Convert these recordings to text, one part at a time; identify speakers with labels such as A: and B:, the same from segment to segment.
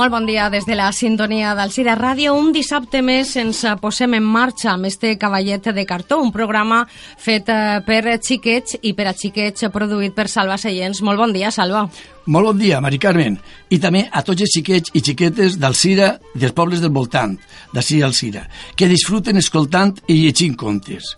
A: Molt bon dia des de la sintonia d'Alcira Ràdio. Un dissabte més ens posem en marxa amb este cavallet de cartó, un programa fet eh, per xiquets i per a xiquets produït per Salva Seients. Molt bon dia, Salva.
B: Molt bon dia, Mari Carmen. I també a tots els xiquets i xiquetes d'Alcira, dels pobles del voltant, d'ací Alcira, que disfruten escoltant i llegint contes.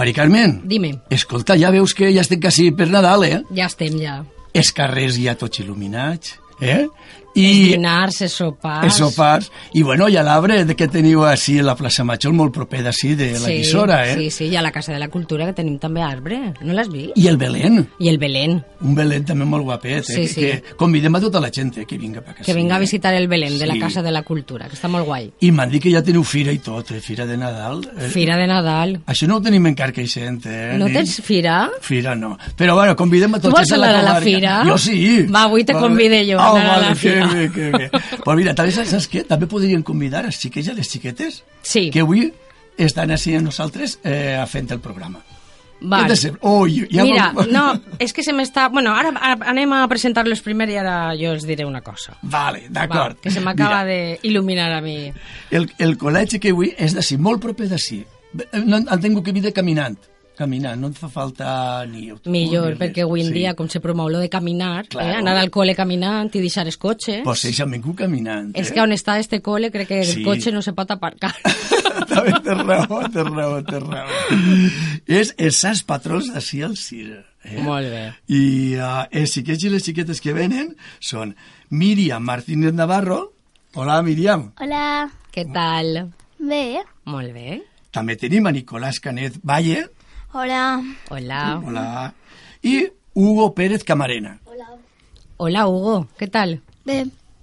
B: Mari Carmen,
A: Dime.
B: escolta, ja veus que ja estem quasi per Nadal, eh?
A: Ja estem, ja.
B: Els carrers ja tots il·luminats, eh?
A: I... Els dinars, els sopars...
B: els sopars. I bueno, i a l'arbre de que teniu així a la plaça Major, molt proper d'ací, de la
A: sí,
B: Guissora, eh?
A: Sí, sí, i a la Casa de la Cultura que tenim també arbre. No l'has vist?
B: I el Belén,
A: I el Belén.
B: un Belén també molt guapet, eh?
A: Sí,
B: que,
A: sí.
B: que convidem a tota la gent eh, que vinga per casa.
A: Que vinga a visitar el Belén de la
B: Sí.
A: Casa de la Cultura, que està molt guai.
B: I m'han dit que ja teniu fira i tot, eh? Fira de Nadal. Eh?
A: Fira de Nadal.
B: Això no ho tenim encara que sent, eh?
A: No
B: ni-
A: tens fira?
B: Fira no. Però bueno, convidem a tots.
A: Tu vols
B: a
A: anar a la
B: comarca.
A: fira?
B: Jo sí.
A: Va, avui te convide jo a
B: Oh,
A: anar a la fira.
B: Bé, que bé. Pues mira, també saps, què? També podrien convidar els xiquets i les xiquetes
A: Sí.
B: que avui estan així amb nosaltres eh, fent el programa.
A: Val.
B: Què te sembla? Oh, ja
A: Mira,
B: vam-
A: no, és que se m'està... Bueno, ara, ara anem a presentar-los primer i ara jo els diré una cosa.
B: Vale,
A: Va,
B: d'acord.
A: que se m'acaba d'il·luminar a mi.
B: El, el col·legi que avui és d'ací, molt proper d'ací. No, han tingut que venir caminant. Caminant, no et fa falta ni...
A: Millor,
B: ni
A: perquè avui en
B: Sí.
A: dia, com se promou lo de caminar,
B: Claro.
A: eh, anar al col·le caminant i deixar els cotxes,
B: Pues ells han vingut caminant.
A: és
B: eh?
A: que on està este col·le crec que el
B: Sí.
A: cotxe no se pot aparcar.
B: També té raó, té raó, té raó. És els sants patrons d'ací al Cira. Eh?
A: Molt bé.
B: I uh, els xiquets i les xiquetes que venen són Míriam Martínez Navarro. Hola, Míriam.
C: Hola.
A: Què tal?
C: Bé.
A: Molt bé.
B: També tenim a Nicolás Canet Valle.
C: Hola.
A: Hola.
B: Hola. I Hugo Pérez Camarena.
A: Hola, Hugo. Què tal?
C: Bé.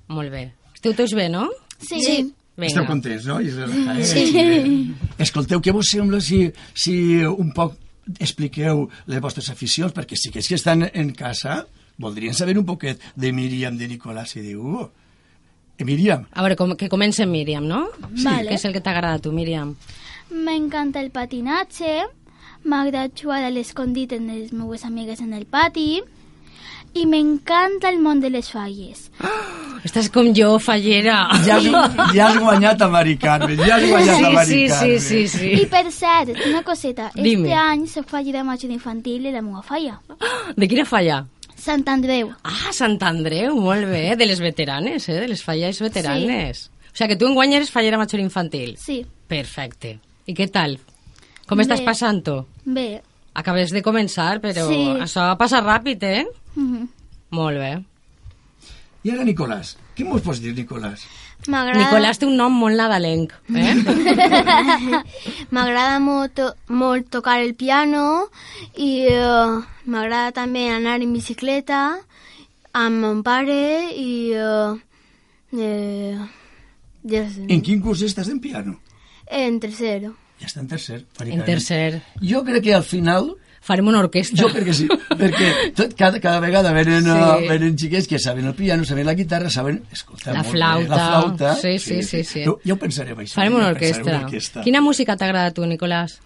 A: Molt bé. Esteu tots bé, no?
C: Sí. sí.
B: Esteu contents, no? Relajats. Sí. Escolteu, què vos sembla si, si un poc expliqueu les vostres aficions? Perquè sí que estan en casa, voldrien saber un poquet de Míriam, de Nicolás i de Hugo. Eh, Míriam,
A: A veure, com, que comença Míriam, no?
C: Vale.
A: Què és el que t'agrada a tu, Míriam?
C: M'encanta el patinatge. M'agrada jugar a l'escondit amb les meves amigues en el pati. I m'encanta el món de les falles.
A: Estàs com jo, fallera.
B: ja has, ja has guanyat a Mari Carmen, ja has guanyat a
A: Sí,
B: Mari
A: sí, sí,
B: Carmen.
A: sí, sí.
C: I per cert, una coseta.
A: Dime.
C: Este any soc fallera major infantil i la meva falla.
A: De quina falla?
C: Sant Andreu.
A: Ah, Sant Andreu, molt bé, de les veteranes, eh? de les falles veteranes. O sigui que tu enguany eres fallera major infantil.
C: Sí.
A: Perfecte. I què tal? Com estàs
C: Bé.
A: passant-ho?
C: Bé.
A: Acabes de començar, però
C: Sí.
A: això passa ràpid, eh?
C: Mhm.
A: Molt bé.
B: I ara Nicolàs, què mos pots dir, Nicolàs?
D: M'agrada
A: Nicolàs té un nom molt nadalenc, eh?
D: m'agrada molt, to- molt tocar el piano i eh, m'agrada també anar en bicicleta amb mon pare i eh, eh, ja sé,
B: En quin curs estàs en piano?
D: en tercero.
B: Ja està en tercer.
A: En tercer.
B: Jo crec que al final
A: Farem una orquestra.
B: Jo crec que sí, perquè tot, cada, cada vegada venen,
A: Sí.
B: sí. uh, venen xiquets que saben el piano, saben la guitarra, saben... Escolta,
A: La
B: molt bé,
A: flauta.
B: la flauta.
A: Sí, sí, sí, sí.
B: Jo, ja ho pensarem, això.
A: Farem una orquestra.
B: Una orquestra.
A: Quina música t'agrada a tu, Nicolàs?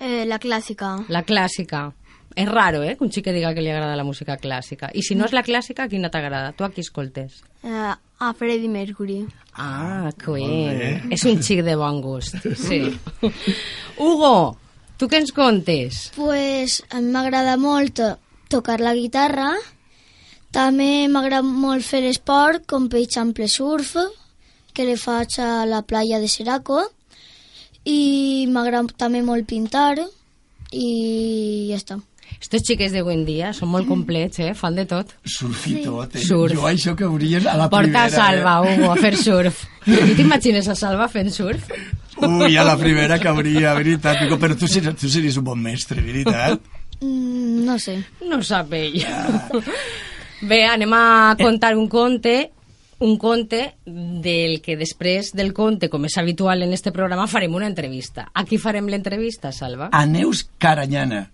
D: Eh, la clàssica.
A: La clàssica. És raro, eh, que un xic que diga que li agrada la música clàssica. I si no és la clàssica, quina t'agrada? Tu a qui escoltes?
D: Eh, a Freddie Mercury.
A: Ah, que
B: Molt
A: bé.
B: bé.
A: És un xic de bon gust. Sí. Hugo, tu què ens contes?
E: Pues a mi m'agrada molt tocar la guitarra. També m'agrada molt fer esport, com per exemple surf, que le faig a la playa de Seraco. I m'agrada també molt pintar i ja està.
A: Estos xiques d'avui en dia són molt complets, eh? Fan de tot.
B: Surf i tot, eh?
A: Surf.
B: Jo això que haurien a la
A: Porta
B: primera.
A: a Salva, Hugo, a fer surf. Tu t'imagines a Salva fent surf?
B: Eh? Ui, a la primera que hauria, veritat. Digo, però tu series, tu series un bon mestre, veritat?
E: Mm, no sé.
A: No sap ell. Bé, anem a contar un conte un conte del que després del conte, com és habitual en este programa, farem una entrevista. A qui farem l'entrevista, Salva?
B: A Neus Caranyana.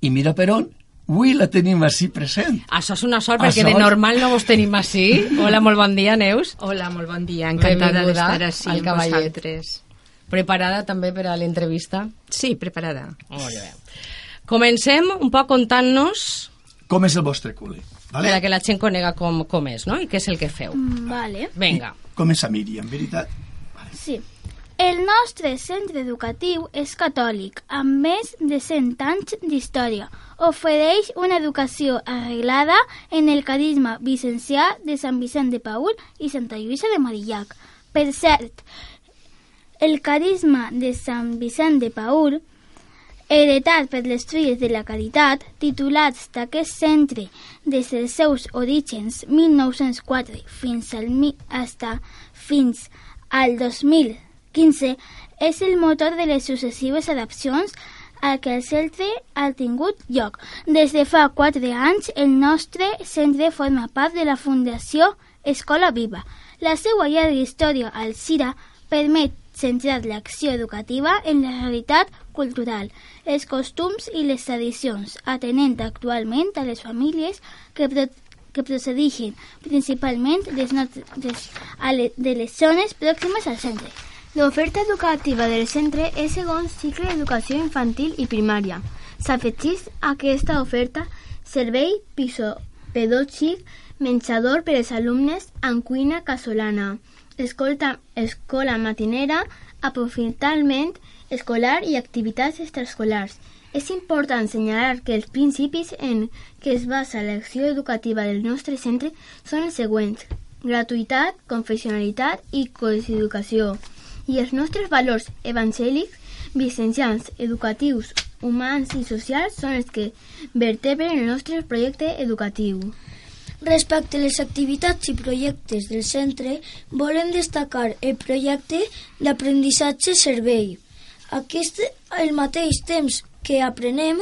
B: I mira per on, avui la tenim així present.
A: Això és una sort,
B: A
A: perquè de
B: sort.
A: normal no vos tenim així. Hola, molt bon dia, Neus.
F: Hola, molt bon dia. Encantada d'estar així
A: al
F: amb vosaltres.
A: Preparada també per a l'entrevista?
F: Sí, preparada.
A: Molt bé. Comencem un poc contant-nos
B: com és el vostre col·le. Vale?
A: Per a que la gent conega com, com és, no? I què és el que feu.
C: Mm, Vale.
A: Vinga.
B: Comença Míriam, veritat?
C: Sí. El nostre centre educatiu és catòlic, amb més de 100 anys d'història. Ofereix una educació arreglada en el carisma vicencià de Sant Vicent de Paul i Santa Lluïsa de Marillac. Per cert, el carisma de Sant Vicent de Paul, heretat per les filles de la caritat, titulats d'aquest centre des dels seus orígens 1904 fins al, fins al 2015, és el motor de les successives adaptacions a què el centre ha tingut lloc. Des de fa quatre anys, el nostre centre forma part de la Fundació Escola Viva. La seva llarga història al CIRA permet centrar l'acció educativa en la realitat cultural, els costums i les tradicions, atenent actualment a les famílies que, pro que procedeixen principalment des des, de les zones pròximes al centre.
D: L'oferta educativa del centre és segons cicle d'educació infantil i primària. S'afegeix a aquesta oferta servei piso pedògic, menjador per als alumnes amb cuina casolana, escolta, escola matinera, aprofitament escolar i activitats extraescolars. És important assenyalar que els principis en què es basa l'acció educativa del nostre centre són els següents. Gratuïtat, confessionalitat i coeducació. I els nostres valors evangèlics, vicencians, educatius, humans i socials són els que vertebren el nostre projecte educatiu.
E: Respecte a les activitats i projectes del centre, volem destacar el projecte d'aprenditzatge-servei. Aquest, al mateix temps que aprenem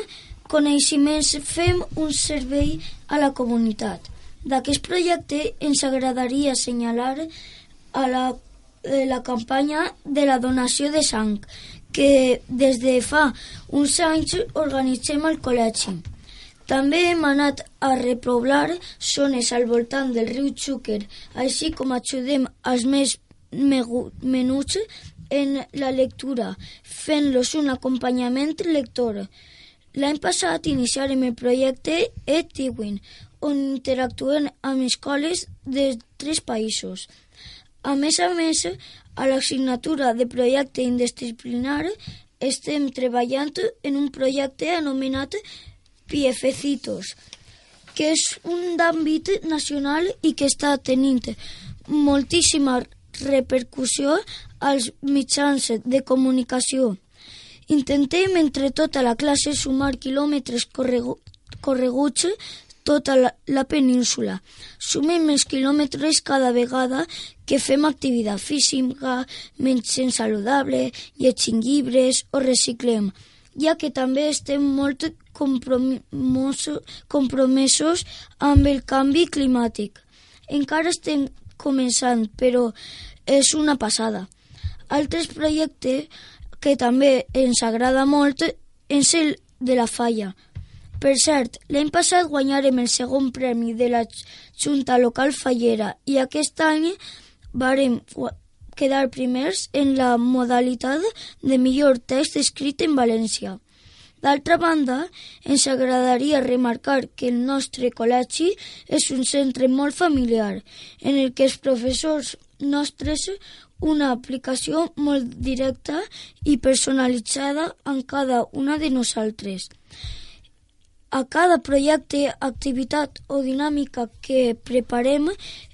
E: coneixements, fem un servei a la comunitat. D'aquest projecte ens agradaria assenyalar a la, eh, la campanya de la donació de sang, que des de fa uns anys organitzem al col·legi. També hem anat a repoblar zones al voltant del riu Xúquer, així com ajudem als més menuts en la lectura, fent-los un acompanyament lector. L'any passat iniciarem el projecte eTiwin, on interactuem amb escoles de tres països. A més a més, a l'assignatura de projecte indisciplinar estem treballant en un projecte anomenat Piefecitos, que és un d'àmbit nacional i que està tenint moltíssima repercussió als mitjans de comunicació. Intentem entre tota la classe sumar quilòmetres corregu correguts tota la, la península. Sumem els quilòmetres cada vegada que fem activitat física, mengem saludable, llegim llibres o reciclem, ja que també estem molt compromesos amb el canvi climàtic. Encara estem començant, però és una passada. Altres projectes que també ens agrada molt és el de la falla. Per cert, l'any passat guanyarem el segon premi de la Junta Local Fallera i aquest any varem quedar primers en la modalitat de millor text escrit en València. D'altra banda, ens agradaria remarcar que el nostre col·legi és un centre molt familiar, en el que els professors nostres una aplicació molt directa i personalitzada en cada una de nosaltres. A cada projecte, activitat o dinàmica que preparem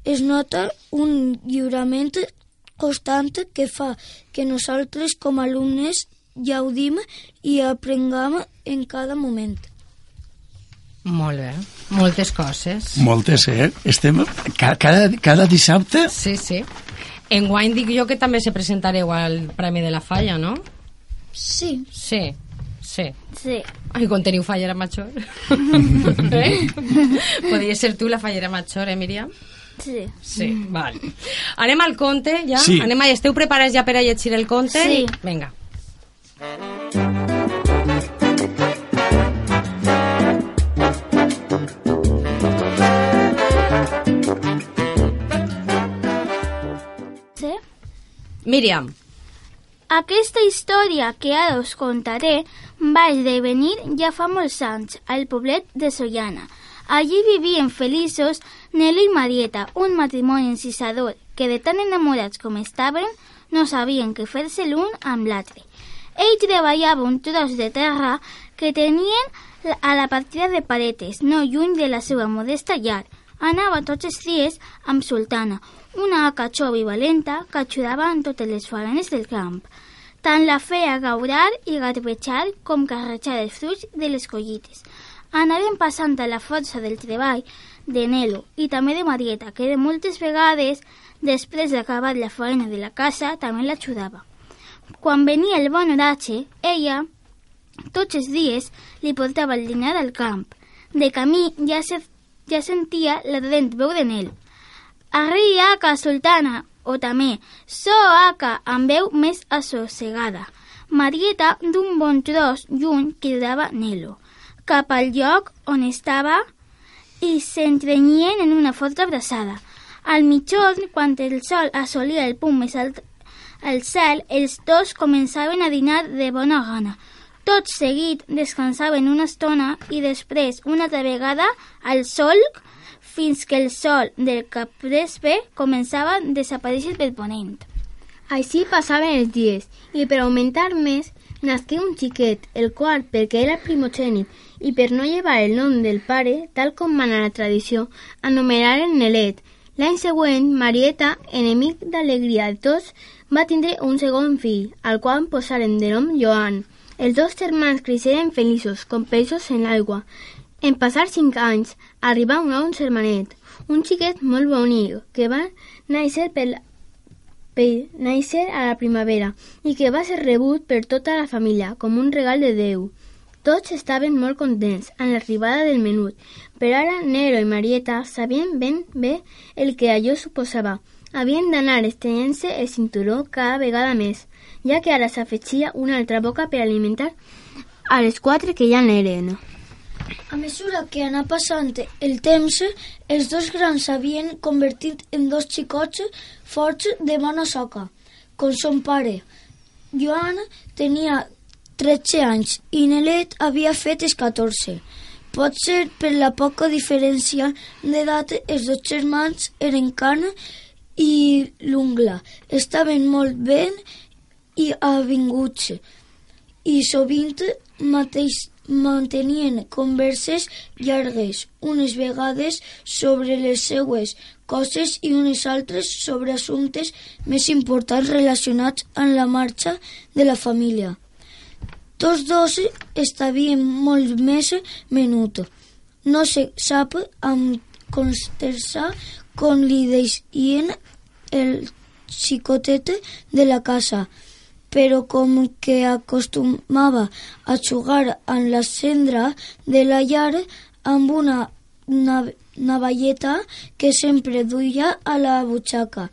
E: es nota un lliurament constant que fa que nosaltres com a alumnes gaudim i aprengam en cada moment.
A: Molt bé, moltes coses.
B: Moltes, eh? Estem ca- cada, cada dissabte...
A: Sí, sí. Enguany dic jo que també se presentareu al Premi de la Falla, no?
E: Sí,
A: Sí, sí.
C: Sí.
A: Ai, quan teniu fallera major. eh? Podria ser tu la fallera major, eh, Míriam?
C: Sí.
A: Sí, mm. val. Anem al conte, ja?
B: Sí.
A: Anem a... Esteu preparats ja per a llegir el conte?
C: Sí.
A: Vinga.
C: Sí.
A: Míriam,
C: Aquesta història que ara us contaré va esdevenir ja fa molts anys al poblet de Sollana. Allí vivien feliços Nelo i Marieta, un matrimoni encisador que de tan enamorats com estaven no sabien què fer-se l'un amb l'altre. Ell treballava un tros de terra que tenien a la partida de Paretes, no lluny de la seva modesta llar. Anava tots els dies amb Sultana, una jove i valenta que ajudava en totes les faenes del camp. Tant la feia gaurar i garbejar com carrejar els fruits de les collites. Anaven passant a la força del treball de Nelo i també de Marieta, que de moltes vegades, després d'acabar la feina de la casa, també l'ajudava. Quan venia el bon oratge, ella, tots els dies, li portava el dinar al camp. De camí ja, se, ja sentia la dent veu de Nelo. Arria, que sultana, o també so aca amb veu més assossegada. Marieta d'un bon tros lluny cridava Nelo, cap al lloc on estava i s'entrenyien en una forta abraçada. Al mitjorn, quan el sol assolia el punt més alt al cel, els dos començaven a dinar de bona gana. Tot seguit descansaven una estona i després, una altra vegada, al sol fins que el sol del capvespre començava a desaparèixer pel ponent.
D: Així passaven els dies, i per augmentar més, nasqué un xiquet, el qual, perquè era primogènit i per no llevar el nom del pare, tal com mana la tradició, anomenaren Nelet. L'any següent, Marieta, enemic d'alegria de tots, va tindre un segon fill, al qual posaren de nom Joan. Els dos germans creixeren feliços, com peixos en l'aigua. En passar cinc anys, arribà un nou germanet, un xiquet molt bonic, que va néixer per, per néixer a la primavera i que va ser rebut per tota la família com un regal de Déu. Tots estaven molt contents amb l'arribada del menut, però ara Nero i Marieta sabien ben bé el que allò suposava. Havien d'anar estrenyent-se el cinturó cada vegada més, ja que ara s'afegia una altra boca per alimentar a les quatre que ja n'eren.
E: A mesura que anà passant el temps, els dos grans s'havien convertit en dos xicots forts de bona soca, com son pare. Joan tenia 13 anys i Nelet havia fet els 14. Potser per la poca diferència d'edat els dos germans eren carn i l'ungla. Estaven molt ben i avinguts i sovint mateix mantenien converses llargues, unes vegades sobre les seues coses i unes altres sobre assumptes més importants relacionats amb la marxa de la família. Tots dos estaven molt més menut. No se sap amb consterça com li deixien el xicotet de la casa, però com que acostumava a jugar amb la cendra de la llar amb una nav navalleta que sempre duia a la butxaca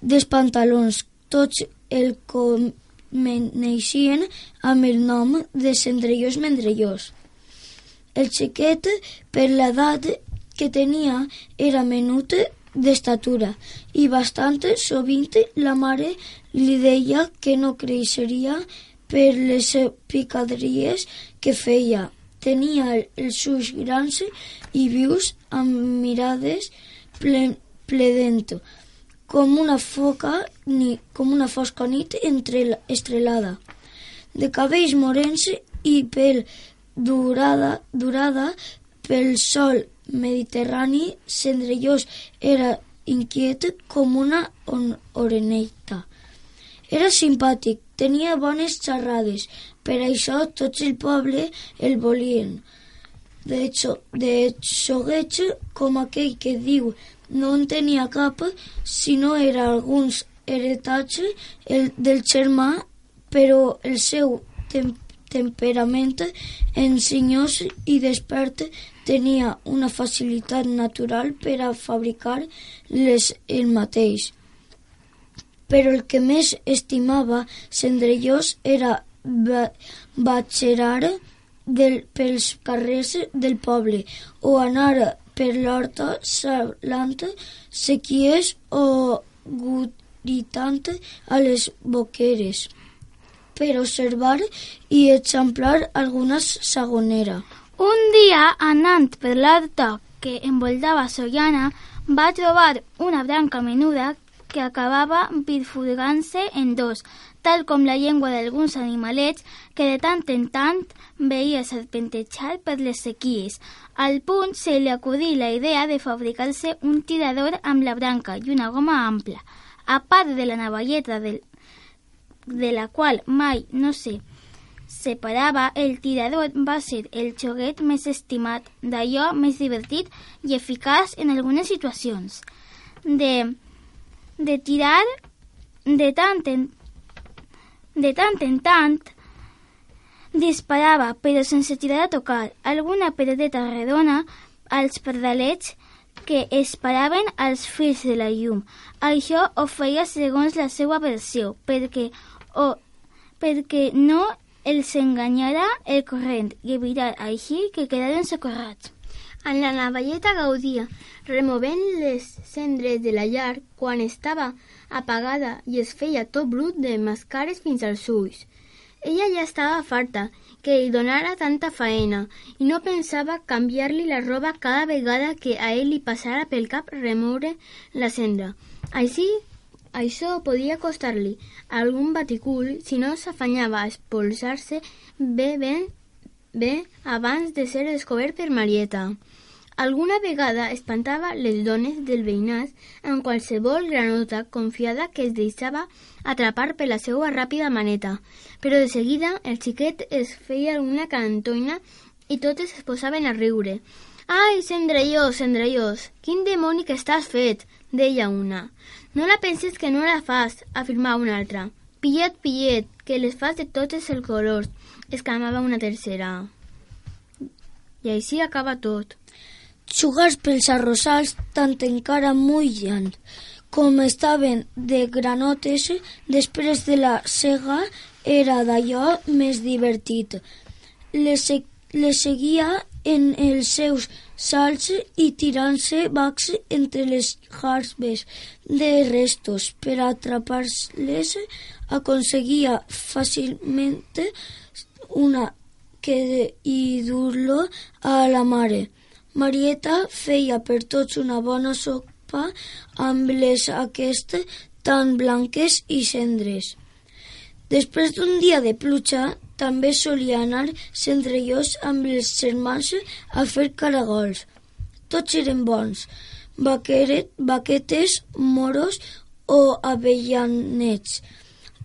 E: dels pantalons. Tots el coneixien amb el nom de Cendrellós Mendrellós. El xiquet, per l'edat que tenia, era menut d'estatura i bastant sovint la mare li deia que no creixeria per les picadries que feia. Tenia els ulls grans i vius amb mirades ple, pledent, com una foca ni, com una fosca nit entre, estrelada. De cabells morens i pell durada, durada pel sol mediterrani, Cendrellós era inquiet com una oreneta. Era simpàtic, tenia bones xerrades, per això tots el poble el volien. De, hecho, de xogueig com aquell que diu no en tenia cap, si no era alguns heretats el del germà, però el seu tem temperament ensenyós i despert tenia una facilitat natural per a fabricar les el mateix. Però el que més estimava Cendrellós era batxerar del, pels carrers del poble o anar per l'horta salant sequies o gritant a les boqueres per observar i exemplar alguna sagonera.
C: Un dia, anant per l'horta que envoltava Soriana va trobar una branca menuda que acabava bifurcant-se en dos, tal com la llengua d'alguns animalets que de tant en tant veia serpentejar per les sequies. Al punt se li acudí la idea de fabricar-se un tirador amb la branca i una goma ampla. A part de la navalleta del, de la qual mai no sé separava, el tirador va ser el xoguet més estimat, d'allò més divertit i eficaç en algunes situacions. De, de tirar de tant en, de tant en tant disparava, però sense tirar a tocar, alguna pedreta redona als pardalets que es paraven als fils de la llum. Això ho feia segons la seva versió, perquè, o, perquè no els enganyarà el corrent i evitar així que quedaren socorrats.
D: En la navalleta gaudia, removent les cendres de la llar quan estava apagada i es feia tot brut de mascares fins als ulls. Ella ja estava farta que li donara tanta faena i no pensava canviar-li la roba cada vegada que a ell li passara pel cap remoure la cendra. Així, això podia costar-li algun baticul si no s'afanyava a expulsar-se bé, ben, bé abans de ser descobert per Marieta. Alguna vegada espantava les dones del veïnat amb qualsevol granota confiada que es deixava atrapar per la seva ràpida maneta, però de seguida el xiquet es feia una cantoina i totes es posaven a riure. Ai, cendrellós, cendrellós, quin demoni que estàs fet, deia una. No la penses que no la fas, afirmava una altra. Pillet, pillet, que les fas de tots els colors, exclamava una tercera. I així acaba tot.
E: Xugars pels arrossals tant encara mullen com estaven de granotes després de la sega era d'allò més divertit. Les, les seguia en els seus salts i tirant-se bacs entre les jarbes de restos per atrapar-les aconseguia fàcilment una que i dur-lo a la mare. Marieta feia per tots una bona sopa amb les aquestes tan blanques i cendres. Després d'un dia de pluja, també solia anar cendrellós amb els germans a fer caragols. Tots eren bons, vaqueret, vaquetes, moros o avellanets,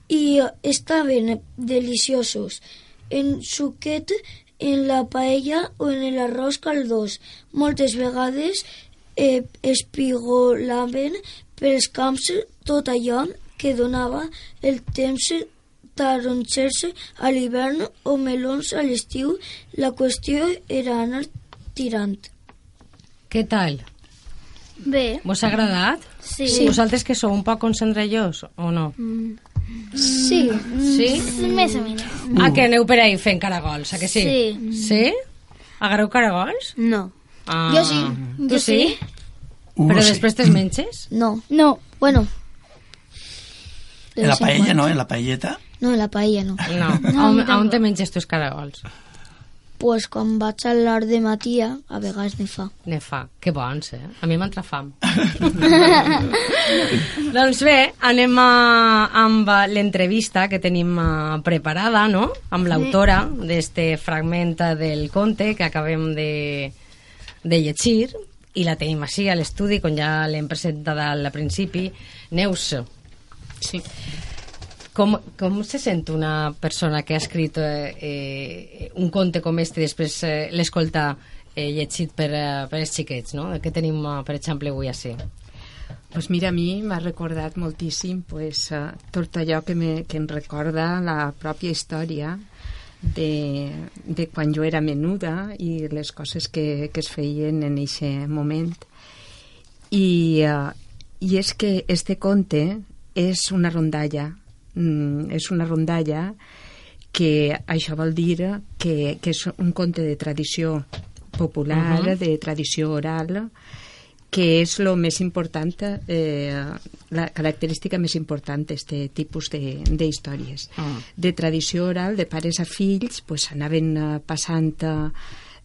E: i estaven deliciosos. En suquet en la paella o en l'arròs caldós. Moltes vegades eh, espigolaven pels camps tot allò que donava el temps taronxers a l'hivern o melons a l'estiu. La qüestió era anar tirant.
A: Què tal?
C: Bé,
A: Vos ha agradat?
C: sí.
A: Vosaltres que sou un poc concentrellós o no?
E: Sí,
A: Sí?
C: Més o menys.
A: Ah, que aneu per ahí fent caragols, a que sí?
C: Sí.
A: Sí? Agarreu caragols?
D: No.
A: Ah.
E: Jo sí.
A: Tu
C: Jo
A: sí?
C: sí.
B: Uh,
A: Però
B: sí.
A: després te'ls menges?
E: no.
C: No,
E: Bueno.
B: En la paella, no? En la paelleta.
E: No, la paella no.
A: No. A on, a on te menges tus caragols?
E: Pues quan vaig a l'art de Matia, a vegades ne fa.
A: Ne fa. Que bons, eh? A mi m'entra fam. doncs bé, anem a, amb l'entrevista que tenim eh, preparada, no?, amb l'autora d'este fragment del conte que acabem de, de llegir i la tenim així a l'estudi, com ja l'hem presentat al principi. Neus,
F: Sí.
A: Com, com se sent una persona que ha escrit eh, eh, un conte com este després eh, l'escolta eh, llegit per, eh, per els xiquets, no? Que tenim, eh, per exemple, avui així.
F: Pues mira, a mi m'ha recordat moltíssim pues, uh, tot allò que, me, que em recorda la pròpia història de, de quan jo era menuda i les coses que, que es feien en aquest moment. I, uh, I és que este conte és una rondalla, mm, és una rondalla que això vol dir que, que és un conte de tradició popular, uh -huh. de tradició oral, que és lo més important, eh, la característica més important d'aquest tipus d'històries. De,
A: Ah.
F: de tradició oral, de pares a fills, pues, anaven eh, passant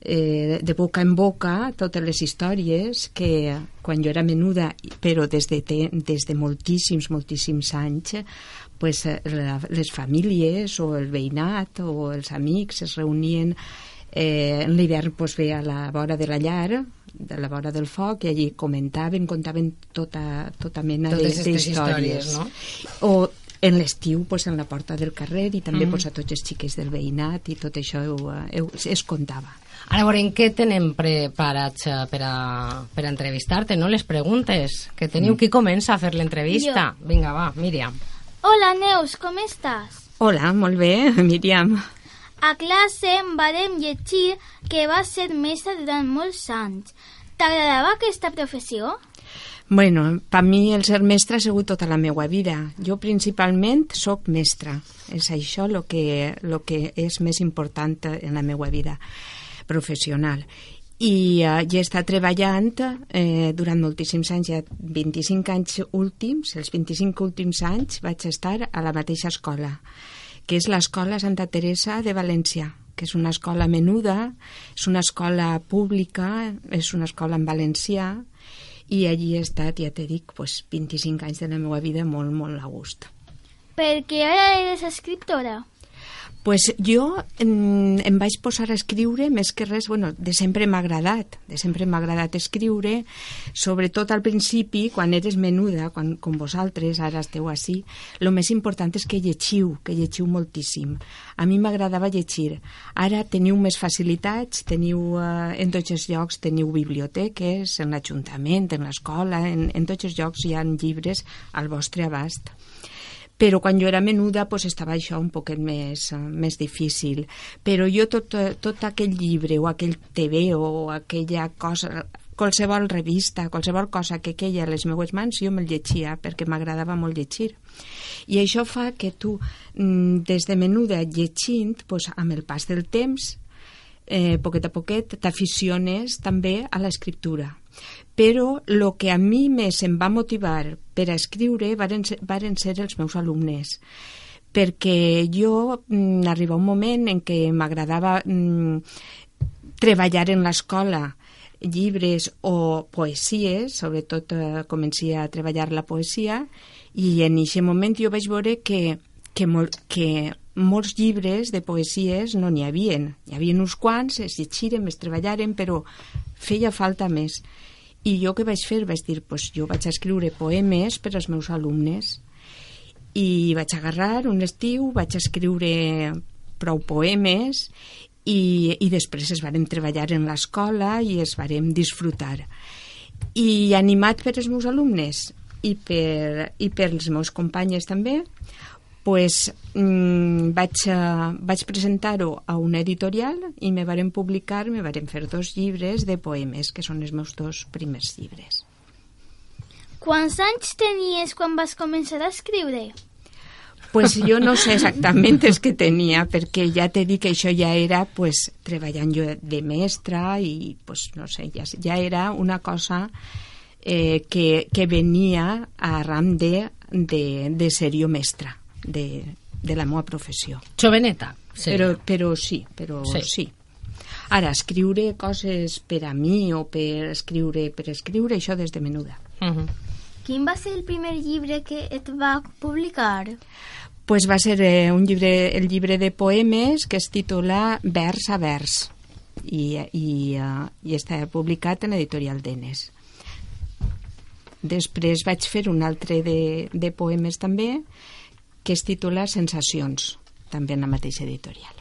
F: eh, de boca en boca totes les històries que quan jo era menuda, però des de, te, des de moltíssims, moltíssims anys, pues, eh, la, les famílies o el veïnat o els amics es reunien eh, en l'hivern pues, ve a la vora de la llar de la vora del foc i allí comentaven, contaven tota, tota mena d'històries
A: històries no?
F: o en l'estiu pues, en la porta del carrer i també mm. pues, a tots els xiquets del veïnat i tot això ho, ho, es contava
A: Ara veurem què tenem preparats eh, per a, per a entrevistar-te, no? Les preguntes que teniu. Mm. Qui comença a fer l'entrevista? Vinga, va, Míriam.
C: Hola, Neus, com estàs?
F: Hola, molt bé, Míriam.
C: A classe em varem llegir que vas ser mestra durant molts anys. T'agradava aquesta professió?
F: Bueno, per mi el ser mestre ha sigut tota la meva vida. Jo principalment sóc mestra. És això el que, lo que és més important en la meva vida professional i uh, ja està treballant eh, durant moltíssims anys, ja 25 anys últims, els 25 últims anys vaig estar a la mateixa escola, que és l'escola Santa Teresa de València, que és una escola menuda, és una escola pública, és una escola en valencià, i allí he estat, ja t'he dit, pues, 25 anys de la meva vida molt, molt a gust.
C: Perquè ara eres escriptora
F: pues jo em, em vaig posar a escriure més que res, bueno, de sempre m'ha agradat, de sempre m'ha agradat escriure, sobretot al principi, quan eres menuda, quan, com vosaltres, ara esteu així, el més important és que llegiu, que llegiu moltíssim. A mi m'agradava llegir. Ara teniu més facilitats, teniu eh, en tots els llocs, teniu biblioteques, en l'Ajuntament, en l'escola, en, en tots els llocs hi ha llibres al vostre abast però quan jo era menuda pues, estava això un poquet més, uh, més difícil. Però jo tot, tot aquell llibre o aquell TV o aquella cosa, qualsevol revista, qualsevol cosa que queia a les meues mans, jo me'l llegia perquè m'agradava molt llegir. I això fa que tu, mm, des de menuda llegint, pues, amb el pas del temps, eh, poquet a poquet, t'aficiones també a l'escriptura però el que a mi més em va motivar per a escriure varen varen ser els meus alumnes perquè jo mm, arriba un moment en què m'agradava mm, treballar en l'escola llibres o poesies, sobretot eh, comenci a treballar la poesia i en aquest moment jo vaig veure que, que, mol, que molts llibres de poesies no n'hi havien. Hi havia uns quants, es llegiren, es treballaren, però feia falta més. I jo què vaig fer? Vaig dir, pues, jo vaig escriure poemes per als meus alumnes i vaig agarrar un estiu, vaig escriure prou poemes i, i després es varen treballar en l'escola i es varen disfrutar. I animat per els meus alumnes i per, i per els meus companyes també, pues, mm, vaig, uh, vaig presentar-ho a una editorial i me varen publicar, me varen fer dos llibres de poemes, que són els meus dos primers llibres.
C: Quants anys tenies quan vas començar a escriure?
F: Pues jo no sé exactament els que tenia, perquè ja t'he dit que això ja era pues, treballant jo de mestra i pues, no sé, ja, ja era una cosa eh, que, que venia a ram de, de, de ser jo mestra de, de la meva professió.
A: Joveneta,
F: Però, però sí, però sí. sí. Ara, escriure coses per a mi o per escriure per escriure, això des de menuda.
D: Uh -huh. Quin va ser el primer llibre que et va publicar?
F: Pues va ser eh, un llibre, el llibre de poemes que es titula Vers a vers i, i, uh, i està publicat en l'editorial d'Enes. Després vaig fer un altre de, de poemes també que es titula Sensacions, també en la mateixa editorial.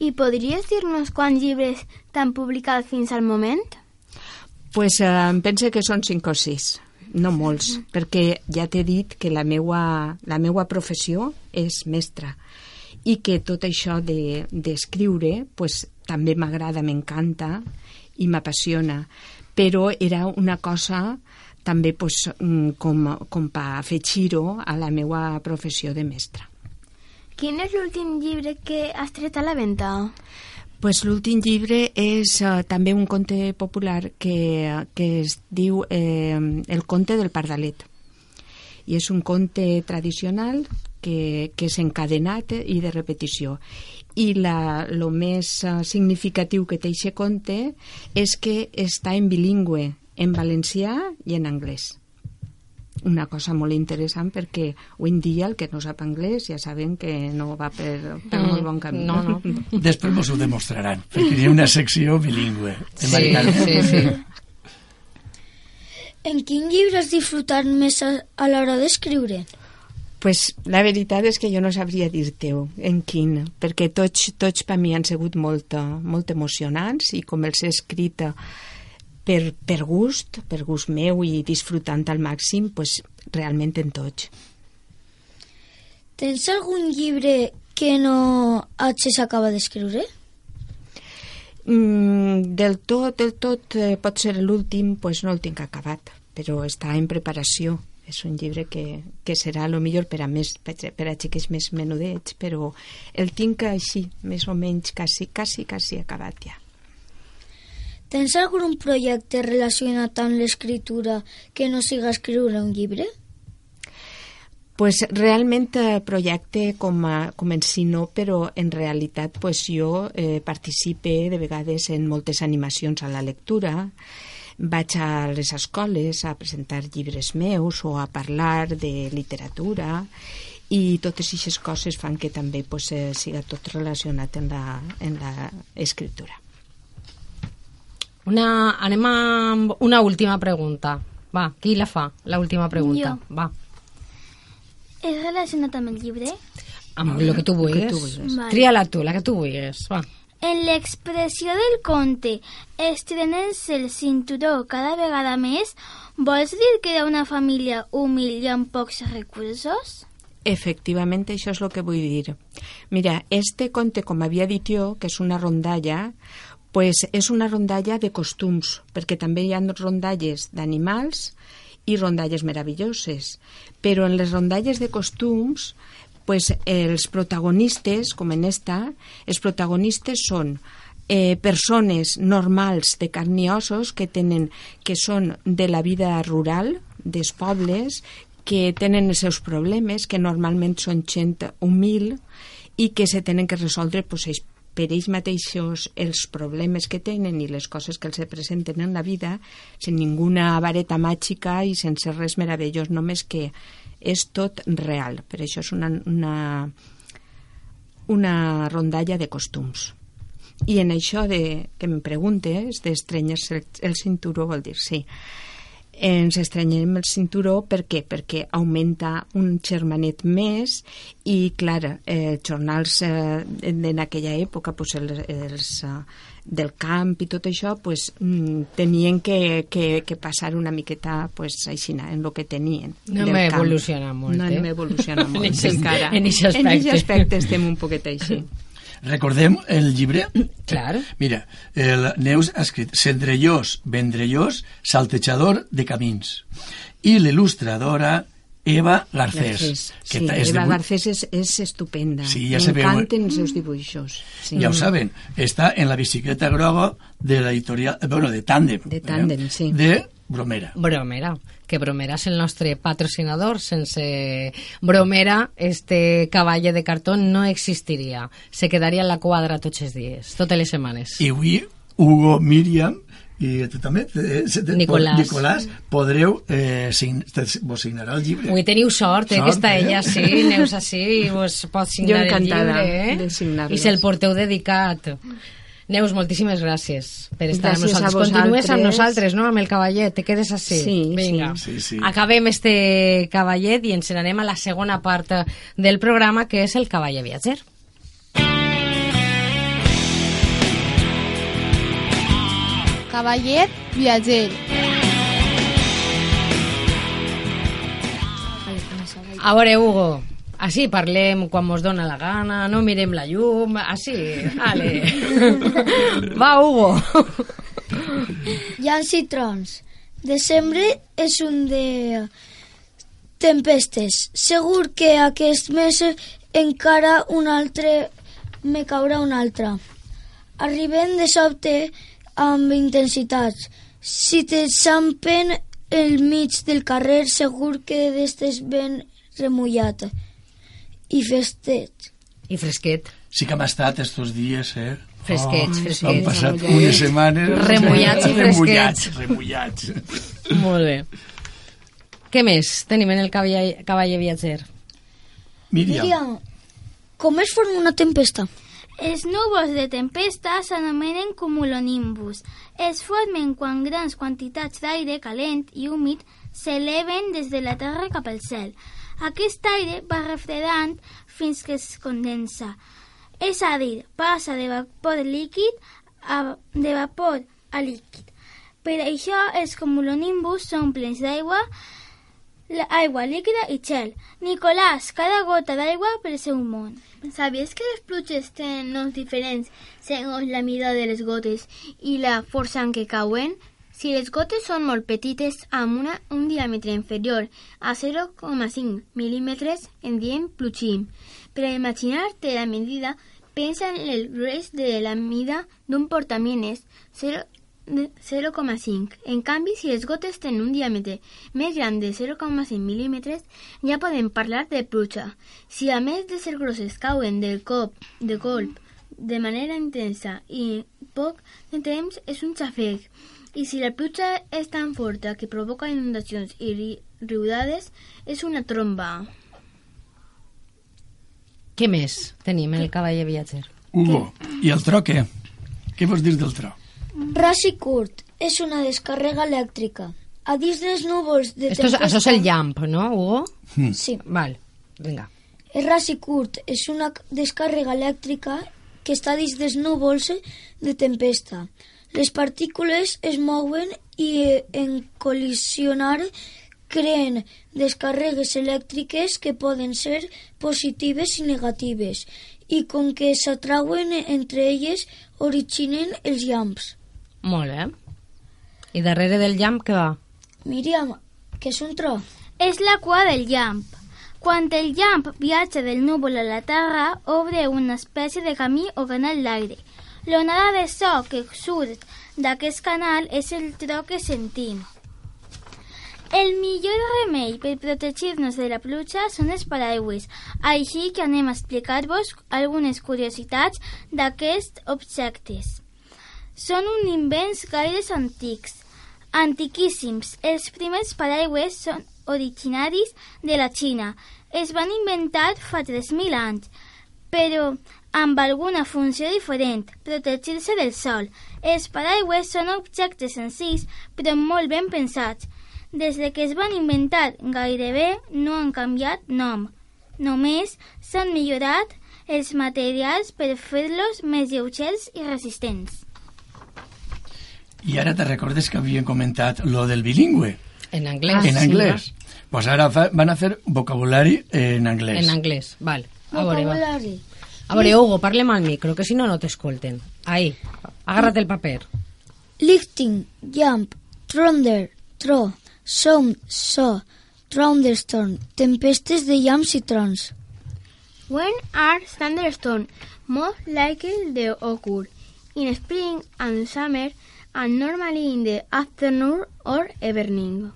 D: I podries dir-nos quants llibres t'han publicat fins al moment?
F: Pues eh, em pense que són cinc o sis, no molts, mm. perquè ja t'he dit que la meua, la meua professió és mestra i que tot això d'escriure de, pues, també m'agrada, m'encanta i m'apassiona, però era una cosa també pues, mm, com, com per afegir-ho a la meva professió de mestra.
D: Quin és l'últim llibre que has tret a la venda?
F: Pues l'últim llibre és uh, també un conte popular que, que es diu eh, El conte del pardalet. I és un conte tradicional que, que és encadenat i de repetició. I la, lo més uh, significatiu que té aquest conte és que està en bilingüe, en valencià i en anglès una cosa molt interessant perquè avui en dia el que no sap anglès ja saben que no va per, per molt bon camí.
A: No, no.
B: Després mos ho demostraran, perquè hi ha una secció bilingüe.
A: Sí, sí, sí.
E: En quin llibre has disfrutat més a, a l'hora d'escriure?
F: pues, la veritat és que jo no sabria dir-te en quin, perquè tots, tots per mi han sigut molt, molt emocionants i com els he escrit per, per gust, per gust meu i disfrutant al màxim, pues, realment en tots.
E: Tens algun llibre que no hagis acabat d'escriure?
F: Mm, del tot, del tot, eh, pot ser l'últim, pues no el tinc acabat, però està en preparació. És un llibre que, que serà lo millor per a, més, per, per a xiques més menudets, però el tinc així, més o menys, quasi, quasi, quasi acabat ja.
E: Tens algun projecte relacionat amb l'escriptura que no siga escriure un llibre?
F: Pues realment eh, projecte com, a, com en si no, però en realitat pues, jo eh, participe de vegades en moltes animacions a la lectura, vaig a les escoles a presentar llibres meus o a parlar de literatura i totes aquestes coses fan que també pues, eh, siga tot relacionat en la, en la escriptura.
A: Una, anem amb una última pregunta. Va, qui la fa, la última pregunta?
C: Jo.
A: Va,
C: És relacionat amb el llibre?
A: amb el que tu vulguis.
F: tu vulguis.
C: Vale.
A: Tria-la tu, la que tu vulguis. Va.
C: En l'expressió del conte estrenant-se el cinturó cada vegada més, vols dir que era una família humil i amb pocs recursos?
F: Efectivament, això és el que vull dir. Mira, este conte, com havia dit jo, que és una rondalla, pues és una rondalla de costums, perquè també hi ha rondalles d'animals i rondalles meravelloses. Però en les rondalles de costums, pues els protagonistes, com en esta, els protagonistes són eh, persones normals de carn i ossos que tenen que són de la vida rural dels pobles que tenen els seus problemes que normalment són gent humil i que se tenen que resoldre pues, per ells mateixos els problemes que tenen i les coses que els se presenten en la vida sense ninguna vareta màgica i sense res meravellós, només que és tot real. Per això és una, una, una rondalla de costums. I en això de, que em preguntes, d'estrenyar-se el, el cinturó, vol dir, sí, ens estrenyem el cinturó per què? Perquè augmenta un germanet més i, clar, eh, jornals eh, en, en aquella època pues, els, els eh, del camp i tot això pues, mm, tenien que, que, que passar una miqueta pues, així, en el que tenien.
A: No hem
F: camp.
A: evolucionat molt,
F: No
A: eh?
F: hem evolucionat molt,
A: En aspecte.
F: aspecte estem un poquet així.
B: Recordem el llibre?
A: Clar.
B: Mira, el Neus ha escrit Cendrellós, Vendrellós, Saltejador de Camins. I l'il·lustradora Eva Garcés.
F: Garcés.
B: que
F: Sí,
B: és
F: Eva
B: vuit-
F: Garcés és, és estupenda.
B: Sí, ja.
F: M'encanten els seus dibuixos. Sí.
B: Ja ho saben, està en la bicicleta groga de l'editorial, eh, bueno, de Tàndem.
F: De Tàndem, sí.
B: De Bromera.
A: Bromera, que Bromera és el nostre patrocinador. Sense Bromera, este cavall de cartó no existiria. Se quedaria en la quadra tots els dies, totes les setmanes.
B: I avui, Hugo, Míriam i tu també, eh,
A: Nicolàs.
B: Nicolàs podreu, eh, sign, te, vos signarà el llibre.
A: Avui teniu sort, eh,
B: Sort,
A: que està
B: eh?
A: ella sí, Neus així, i vos pot signar
F: Jo
A: el
F: encantada
A: llibre, eh?
F: de signar-los.
A: I se'l porteu dedicat. Neus, moltíssimes gràcies per estar amb
F: Gràcies a
A: nosaltres. Continues amb nosaltres, no?, amb el cavallet, te quedes així.
F: Sí,
A: Vinga.
B: sí. Sí, sí.
A: Acabem este cavallet i ens n'anem a la segona part del programa, que és el cavaller viatger.
G: Cavallet viatger.
A: A veure, Hugo, així parlem quan mos dona la gana, no mirem la llum, així, ale. Va, Hugo.
E: Llans i trons. Desembre és un de tempestes. Segur que aquest mes encara un altre me caurà un altre. Arribem de sobte amb intensitats. Si te sampen el mig del carrer, segur que d'estes ben remullat. I festet.
A: I fresquet.
B: Sí que hem estat estos dies, eh?
A: Fresquets,
B: Han
A: fresquets.
B: passat unes setmanes...
A: Remullats i
B: remullats,
A: fresquets.
B: remullats.
A: Molt bé. Què més tenim en el cavaller, cavaller viatger?
B: Míriam,
E: Míriam, com es forma una tempesta?
C: Els núvols de tempesta s'anomenen cumulonimbus. Es formen quan grans quantitats d'aire calent i húmid s'eleven des de la terra cap al cel. Aquest aire va refredant fins que es condensa. És a dir, passa de vapor líquid a, de vapor a líquid. Per això els cumulonimbus són plens d'aigua, aigua líquida i gel. Nicolàs, cada gota d'aigua pel seu món.
D: ¿Sabies que les pluges tenen noms diferents segons la mida de les gotes i la força en què cauen? Si les gotes són molt petites, amb una, un diàmetre inferior a 0,5 mil·límetres, en diem plugim. Per imaginar-te la medida, pensa en el gruix de la mida d'un portamines, 0 de 0,5. En canvi, si les gotes tenen un diàmetre més gran de 0,5 mil·límetres, ja podem parlar de pluja. Si a més de ser grosses cauen del cop, de colp, de manera intensa i poc de temps, és un xafec. I si la pluja és tan forta que provoca inundacions i ri riudades, és una tromba.
A: Què més tenim en el cavaller viatger?
B: Hugo, i el tro què? Què vols dir del tro?
E: Ras i curt és una descàrrega elèctrica. A dins dels núvols de
A: Esto és,
E: tempesta...
A: això és el llamp, no, Hugo?
E: Sí.
A: Val, vinga.
E: El ras i curt és una descàrrega elèctrica que està dins dels núvols de tempesta. Les partícules es mouen i en col·lisionar creen descàrregues elèctriques que poden ser positives i negatives i com que s'atrauen entre elles originen els llamps.
A: Molt bé. I darrere del llamp què va?
E: Míriam, què és un tro?
C: És la cua del llamp. Quan el llamp viatja del núvol a la Terra, obre una espècie de camí o canal d'aire. L'onada de so que surt d'aquest canal és el tro que sentim. El millor remei per protegir-nos de la pluja són els paraigües, així que anem a explicar-vos algunes curiositats d'aquests objectes. Són un invents gaires antics, antiquíssims. Els primers paraigües són originaris de la Xina. Es van inventar fa 3.000 anys, però amb alguna funció diferent, protegir-se del sol. Els paraigües són objectes senzills, però molt ben pensats. Des de que es van inventar gairebé no han canviat nom. Només s'han millorat els materials per fer-los més lleugers i resistents.
B: I ara te recordes que havien comentat lo del bilingüe,
A: En anglès.
B: en anglès. Pues ara fa, van a fer vocabulari en anglès.
A: En anglès, val. A veure, va.
E: Vocabulari.
A: A veure, Hugo, parlem al micro, que si no, no t'escolten. Ahí, agárrate el paper.
E: Lifting, jump, thunder, tro, sound, so, thunderstorm, tempestes de llamps i trons.
D: When are thunderstorms most likely to occur? In spring and summer and normally in the afternoon or evening.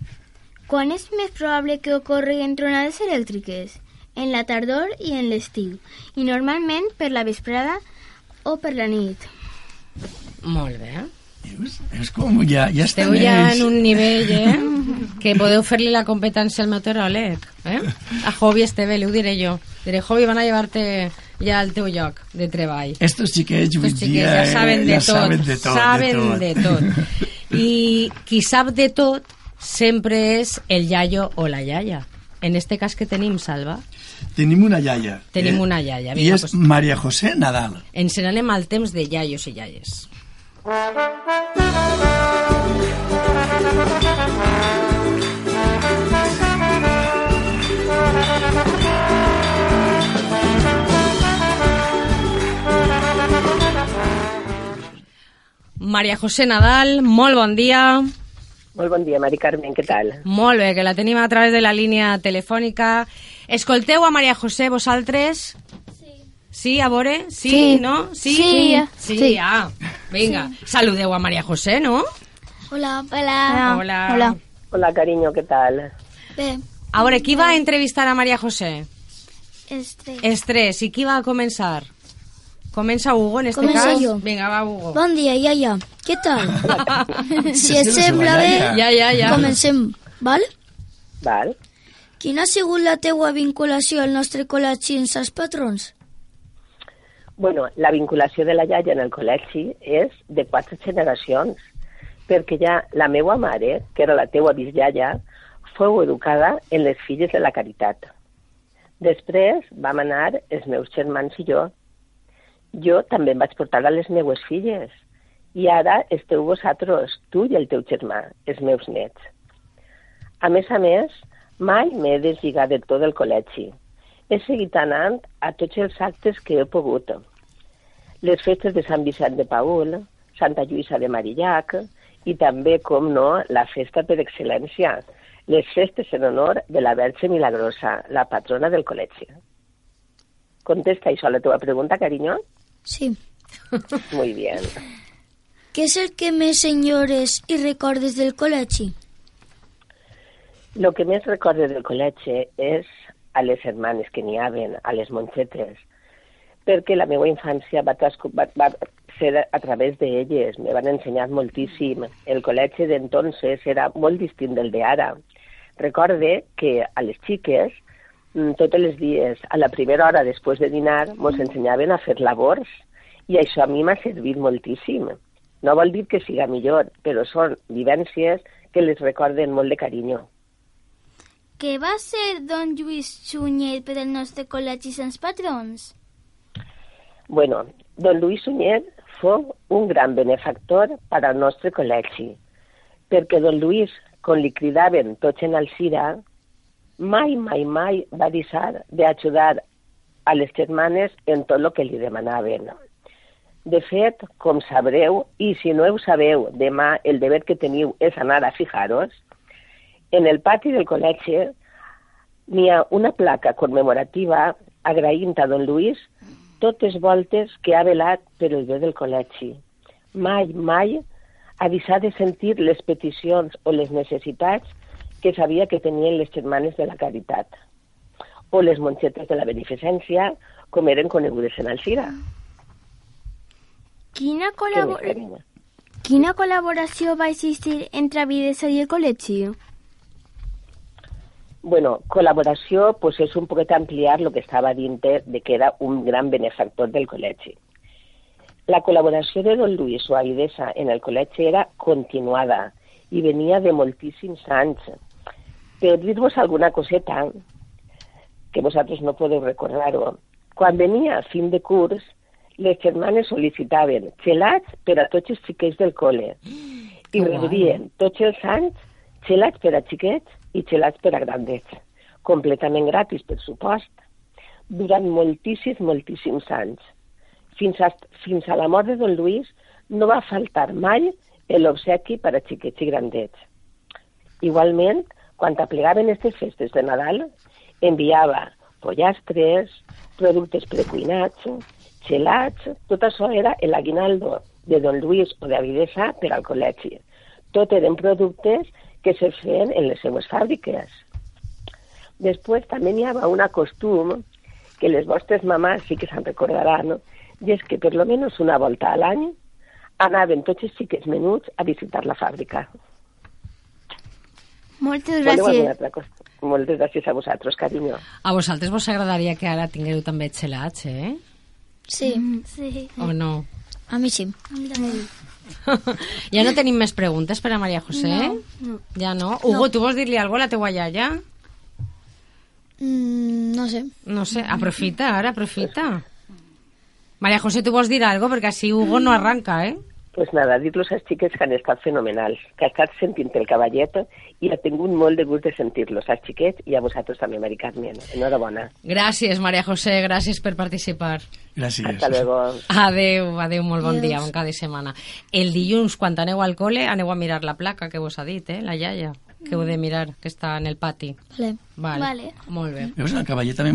D: Quan és més probable que ocorreguen tronades elèctriques? En la tardor i en l'estiu, i normalment per la vesprada o per la nit.
A: Molt bé.
B: Veus? És com ja, ja
A: Esteu ja
B: ells.
A: en un nivell, eh? Que podeu fer-li la competència al meteoròleg, eh? A Jovi Esteve, li ho diré jo. Diré, Jovi, van a llevar-te ja al teu lloc de treball.
B: Estos xiquets,
A: Estos xiquets
B: dia,
A: ja saben
B: eh,
A: de
B: ja
A: tot,
B: saben de tot.
A: saben
B: de
A: de
B: tot.
A: tot. I qui sap de tot sempre és el iaio o la iaia. En este cas que tenim, Salva,
B: Tenim una iaia.
A: Tenim una iaia,
B: I
A: vinga,
B: és
A: pues-
B: Maria José Nadal.
A: ens n'anem al temps de iaios i iaies. Maria José Nadal, molt bon dia.
G: Molt bon dia, Mari Carmen, què tal?
A: Molt bé, que la tenim a través de la línia telefònica. Escolteu a Maria José, vosaltres? Sí. Sí, a veure? Sí,
C: Sí.
A: no? Sí?
C: Sí.
A: Sí,
C: Sí.
A: ah, vinga. Saludeu a Maria José, no?
E: Hola.
C: Hola.
A: Hola.
G: Hola, cariño, què tal?
E: Bé,
A: A veure, qui va entrevistar a Maria José?
C: Estrès.
A: Estrès. I qui va a començar? Comença Hugo, en este
E: Començo
A: cas.
E: jo.
A: Vinga, va, Hugo.
E: Bon dia, iaia. Què tal? si et sembla bé.
A: Ja, ja, ja.
E: comencem, val?
G: Val?
E: Quina ha sigut la teua vinculació al nostre col·legi amb els patrons?
G: Bueno, la vinculació de la iaia en el col·legi és de quatre generacions, perquè ja la meua mare, que era la teua bisiaia, fou educada en les filles de la caritat. Després vam anar els meus germans i jo. Jo també em vaig portar a les meues filles. I ara esteu vosaltres, tu i el teu germà, els meus nets. A més a més, mai m'he deslligat del tot del col·legi. He seguit anant a tots els actes que he pogut. Les festes de Sant Vicent de Paul, Santa Lluïsa de Marillac i també, com no, la festa per excel·lència, les festes en honor de la Verge Milagrosa, la patrona del col·legi. Contesta això a la teva pregunta, carinyo?
E: Sí.
G: Muy bien.
E: Què és el que més enyores i recordes del col·legi?
G: Lo que més recorde del col·legi és a les hermanes que n'hi haven, a les monxetes, perquè la meva infància va, va, va ser a través d'elles, me van ensenyar moltíssim. El col·legi d'entonces era molt distint del d'ara. Recorde que a les xiques, mm, tots els dies, a la primera hora després de dinar, ens ensenyaven a fer labors, i això a mi m'ha servit moltíssim. No vol dir que siga millor, però són vivències que les recorden molt de carinyo.
C: Què va ser don Lluís Sunyer per al nostre col·legi sense patrons?
G: Bueno, don Luis Suñer fou un gran benefactor per al nostre col·legi, perquè don Luis, com li cridaven tots en Alcira, mai, mai, mai va deixar d'ajudar a les germanes en tot el que li demanaven. De fet, com sabreu, i si no ho sabeu, demà el deber que teniu és anar a fijar-vos, en el pati del col·legi n'hi ha una placa commemorativa agraint a don Luis totes voltes que ha velat per el bé del col·legi. Mai, mai ha deixat de sentir les peticions o les necessitats que sabia que tenien les germanes de la caritat o les monxetes de la beneficència, com eren conegudes en Alcira.
D: Quina, col·labor... Quina col·laboració va existir entre Avidesa i el col·legi?
G: Bueno, col·laboració pues, és un poquet ampliar el que estava dintre de que era un gran benefactor del col·legi. La col·laboració de don Luis o Aidesa en el col·legi era continuada i venia de moltíssims anys. Per dir-vos alguna coseta, que vosaltres no podeu recordar-ho, quan venia a fin de curs, les germanes sol·licitaven gelats per a tots els xiquets del col·le i rebien tots els anys gelats per a xiquets i gelats per a grandets, completament gratis, per supost, durant moltíssims, moltíssims anys. Fins a, fins a la mort de don Luis no va faltar mai l'obsequi per a xiquets i grandets. Igualment, quan aplegaven aquestes festes de Nadal, enviava pollastres, productes precuinats, gelats, tot això era l'aguinaldo de don Luis o de Avidesa per al col·legi. Tot eren productes que se feien en les seues fàbriques. Després també n'hi havia una costum que les vostres mamàs sí que se'n recordaran, no? i és que per lo menos una volta a l'any anaven tots els xiquets menuts a visitar la fàbrica.
D: Moltes gràcies.
G: Moltes gràcies a vosaltres, carinyo.
A: A vosaltres vos agradaria que ara tingueu també xelats, eh?
E: Sí,
C: Sí.
A: O no?
E: a mi sí.
A: Ja no tenim més preguntes per a Maria José?
D: No.
A: Ja no? Hugo, tu vols dir-li alguna a la teua iaia?
E: Mm, no sé.
A: No sé, aprofita, ara, aprofita. Maria José, tu vols dir alguna? Perquè així Hugo no arranca, eh?
G: Pues nada, dir-los als xiquets que han estat fenomenals, que ha estat sentint el cavallet i ha tingut molt de gust de sentir-los, als xiquets i a vosaltres també, Mari Carmen. Enhorabona.
A: Gràcies, Maria José, gràcies per participar.
B: Gràcies.
G: Hasta luego.
A: Adeu, adeu, molt bon
E: Adiós.
A: dia, bon cada setmana. El dilluns, quan aneu al col·le, aneu a mirar la placa que vos ha dit, eh, la iaia, que heu de mirar, que està en el pati.
E: Vale.
A: Vale.
C: Vale.
A: Molt bé.
B: Veus, el cavallet també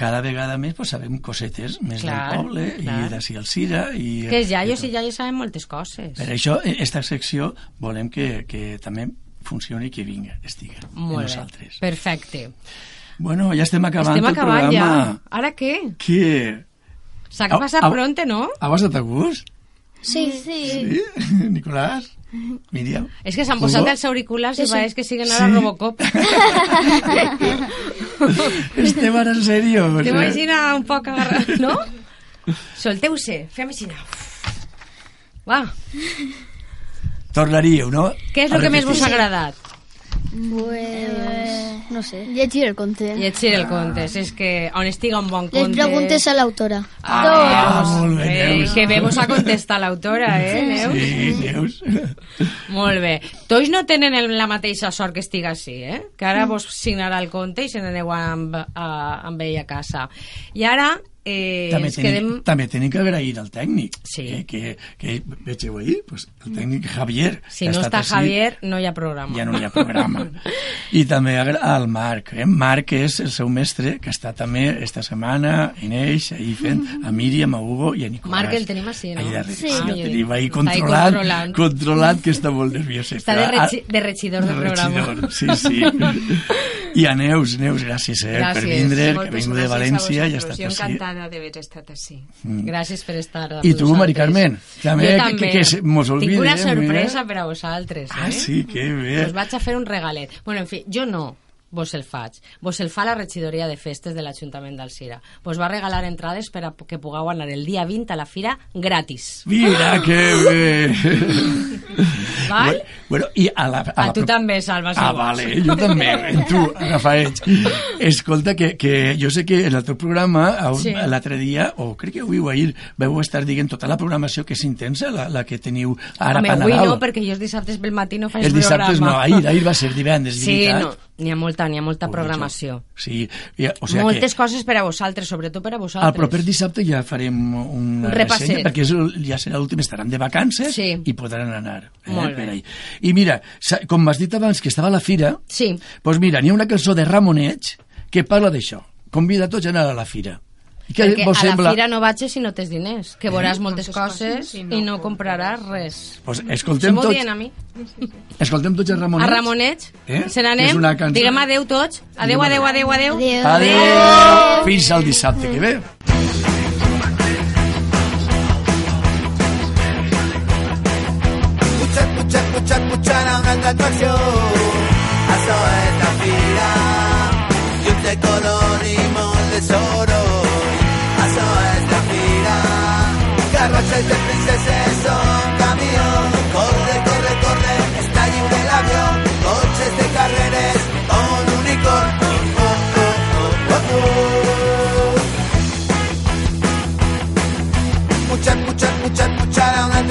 B: cada vegada més pues, sabem cosetes més
A: Clar,
B: del poble
A: clar.
B: i d'ací al Cira. I,
A: Que els iaios
B: i
A: i iaies saben moltes coses.
B: Per això, aquesta secció volem que, que també funcioni i que vinga, estiga
A: Molt bé,
B: nosaltres.
A: perfecte.
B: Bueno, ja estem acabant
A: Estem
B: el
A: acabant ja.
B: programa.
A: Ara què?
B: Què?
A: S'ha passat
B: au.
A: pronte, no?
B: Ha passat a gust?
C: Sí, sí.
B: Sí? Nicolàs? Míriam?
A: És que s'han posat els auriculars i
E: Sí, sí.
A: pareix que siguen ara
B: Sí.
A: Robocop.
B: Estem ara en sèrio.
A: T'imagina un poc agarrat, no? Solteu-se, fem així. Va,
B: Tornaríeu, no?
A: què és
B: A
A: el que més vos ha agradat?
E: Pues, no sé.
D: Llegir el conte.
A: Llegir el conte, és que on estiga un bon
E: Les
A: conte...
E: preguntes a l'autora.
A: Ah,
B: Ah, molt bé,
A: eh,
B: Neus.
A: que bé vos ha contestat l'autora, eh, Neus?
B: Sí, Neus.
A: Molt bé. Tots no tenen la mateixa sort que estiga així, eh? Que ara vos signarà el conte i se n'aneu amb, a, amb ell a casa. I ara eh,
B: també,
A: ens
B: tenim,
A: quedem...
B: també tenim que agrair al tècnic.
A: Sí.
B: Que, que, que vegeu ahir, pues, el tècnic Javier.
A: Si no està
B: ací,
A: Javier, no hi ha programa.
B: ja no hi ha programa. I també al Marc. Eh? Marc és el seu mestre, que està també esta setmana en eix, ahí fent a Míriam, a Hugo i a Nicolàs.
A: Marc el tenim així, no?
B: Darrere,
A: Sí.
B: sí.
A: Ah,
B: el tenim
A: està ahí
B: controlant,
A: controlant,
B: que està molt nerviós.
A: Està de, regi de regidor del programa.
B: regidor, sí, sí. I a Neus, Neus, gràcies, eh, per
A: Gràcies.
B: vindre, que vinc de València i ha estat
F: Jo
B: així.
F: encantada d'haver estat així.
A: Gràcies per estar amb
B: I tu, Mari. Carmen, també,
A: Jo
B: que-
A: també.
B: que- que mos
A: Tinc una
B: oblidem,
A: sorpresa
B: eh?
A: per a vosaltres, eh?
B: Ah, sí, que bé.
A: Us vaig a fer un regalet. Bueno, en fi, jo no vos el faig. Vos el fa la regidoria de festes de l'Ajuntament d'Alcira. Vos va regalar entrades per a que pugueu anar el dia 20 a la fira gratis.
B: Mira, que bé.
A: Val?
B: Bueno, i a la... A,
A: A
B: la
A: tu també, Salva,
B: Ah, vale, jo també, en tu, Rafael. Escolta, que, que jo sé que en el teu programa, a-
A: Sí.
B: l'altre dia, o crec que avui o ahir, veu estar dient tota la programació que és intensa, la, la que teniu ara
A: Home,
B: per
A: avui
B: Nadal.
A: no, perquè jo els dissabtes pel matí no faig
B: Els dissabtes no,
A: programa.
B: ahir, ahir va ser divendres,
A: Sí,
B: veritat?
A: no, n'hi ha molta, n'hi ha molta
B: Ui,
A: programació.
B: Sí, i, o sigui
A: Moltes
B: que
A: coses per a vosaltres, sobretot per a vosaltres.
B: el proper dissabte ja farem
A: Un repasset.
B: ressenya, perquè és, el- ja serà l'últim, estaran de vacances
A: Sí.
B: i podran anar. Eh,
A: Molt
B: per ahí. I mira, com m'has dit abans que estava a la fira,
A: Sí,
B: doncs mira, n'hi ha una cançó de Ramonet que parla d'això. Convida a tots a anar a la fira. I què
A: perquè
B: vos
A: a la
B: sembla?
A: fira no vaig si no tens diners, que veuràs moltes,
F: Moltes
A: coses,
F: coses
A: i
F: i
A: no,
F: no
A: compraràs res.
B: Pues escoltem tots,
A: diuen a mi.
B: escoltem tots a Ramonet.
A: A Ramonet,
B: Eh?
A: se n'anem, diguem adeu tots. Adeu, adeu, adeu, adeu.
E: Adéu.
B: Adéu. Fins al dissabte que ve.
H: Puja, puja, pujarà una altra atracció. Això és la fira. Llums de color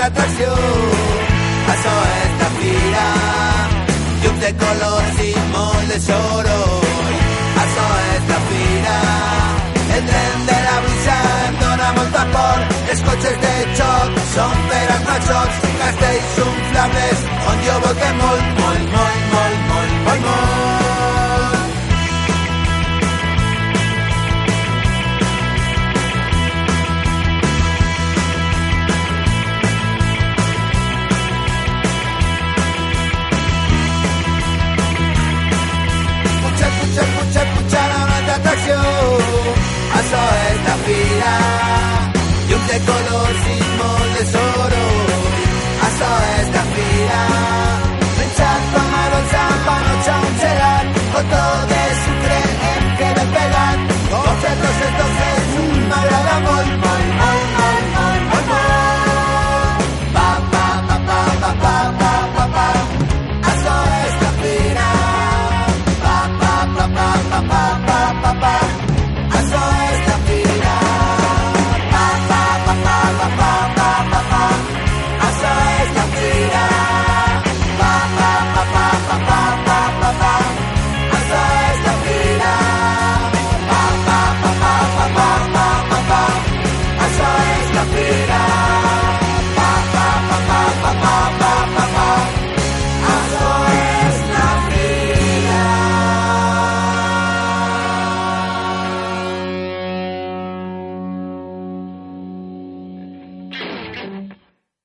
H: atracción. Pasó esta fila, club de colores y moldes oro. Pasó esta fila, el tren de la brisa entona vapor. Els de xoc són per als machocs, castells inflables on jo volque molt, molt, molt, molt, molt, molt, molt.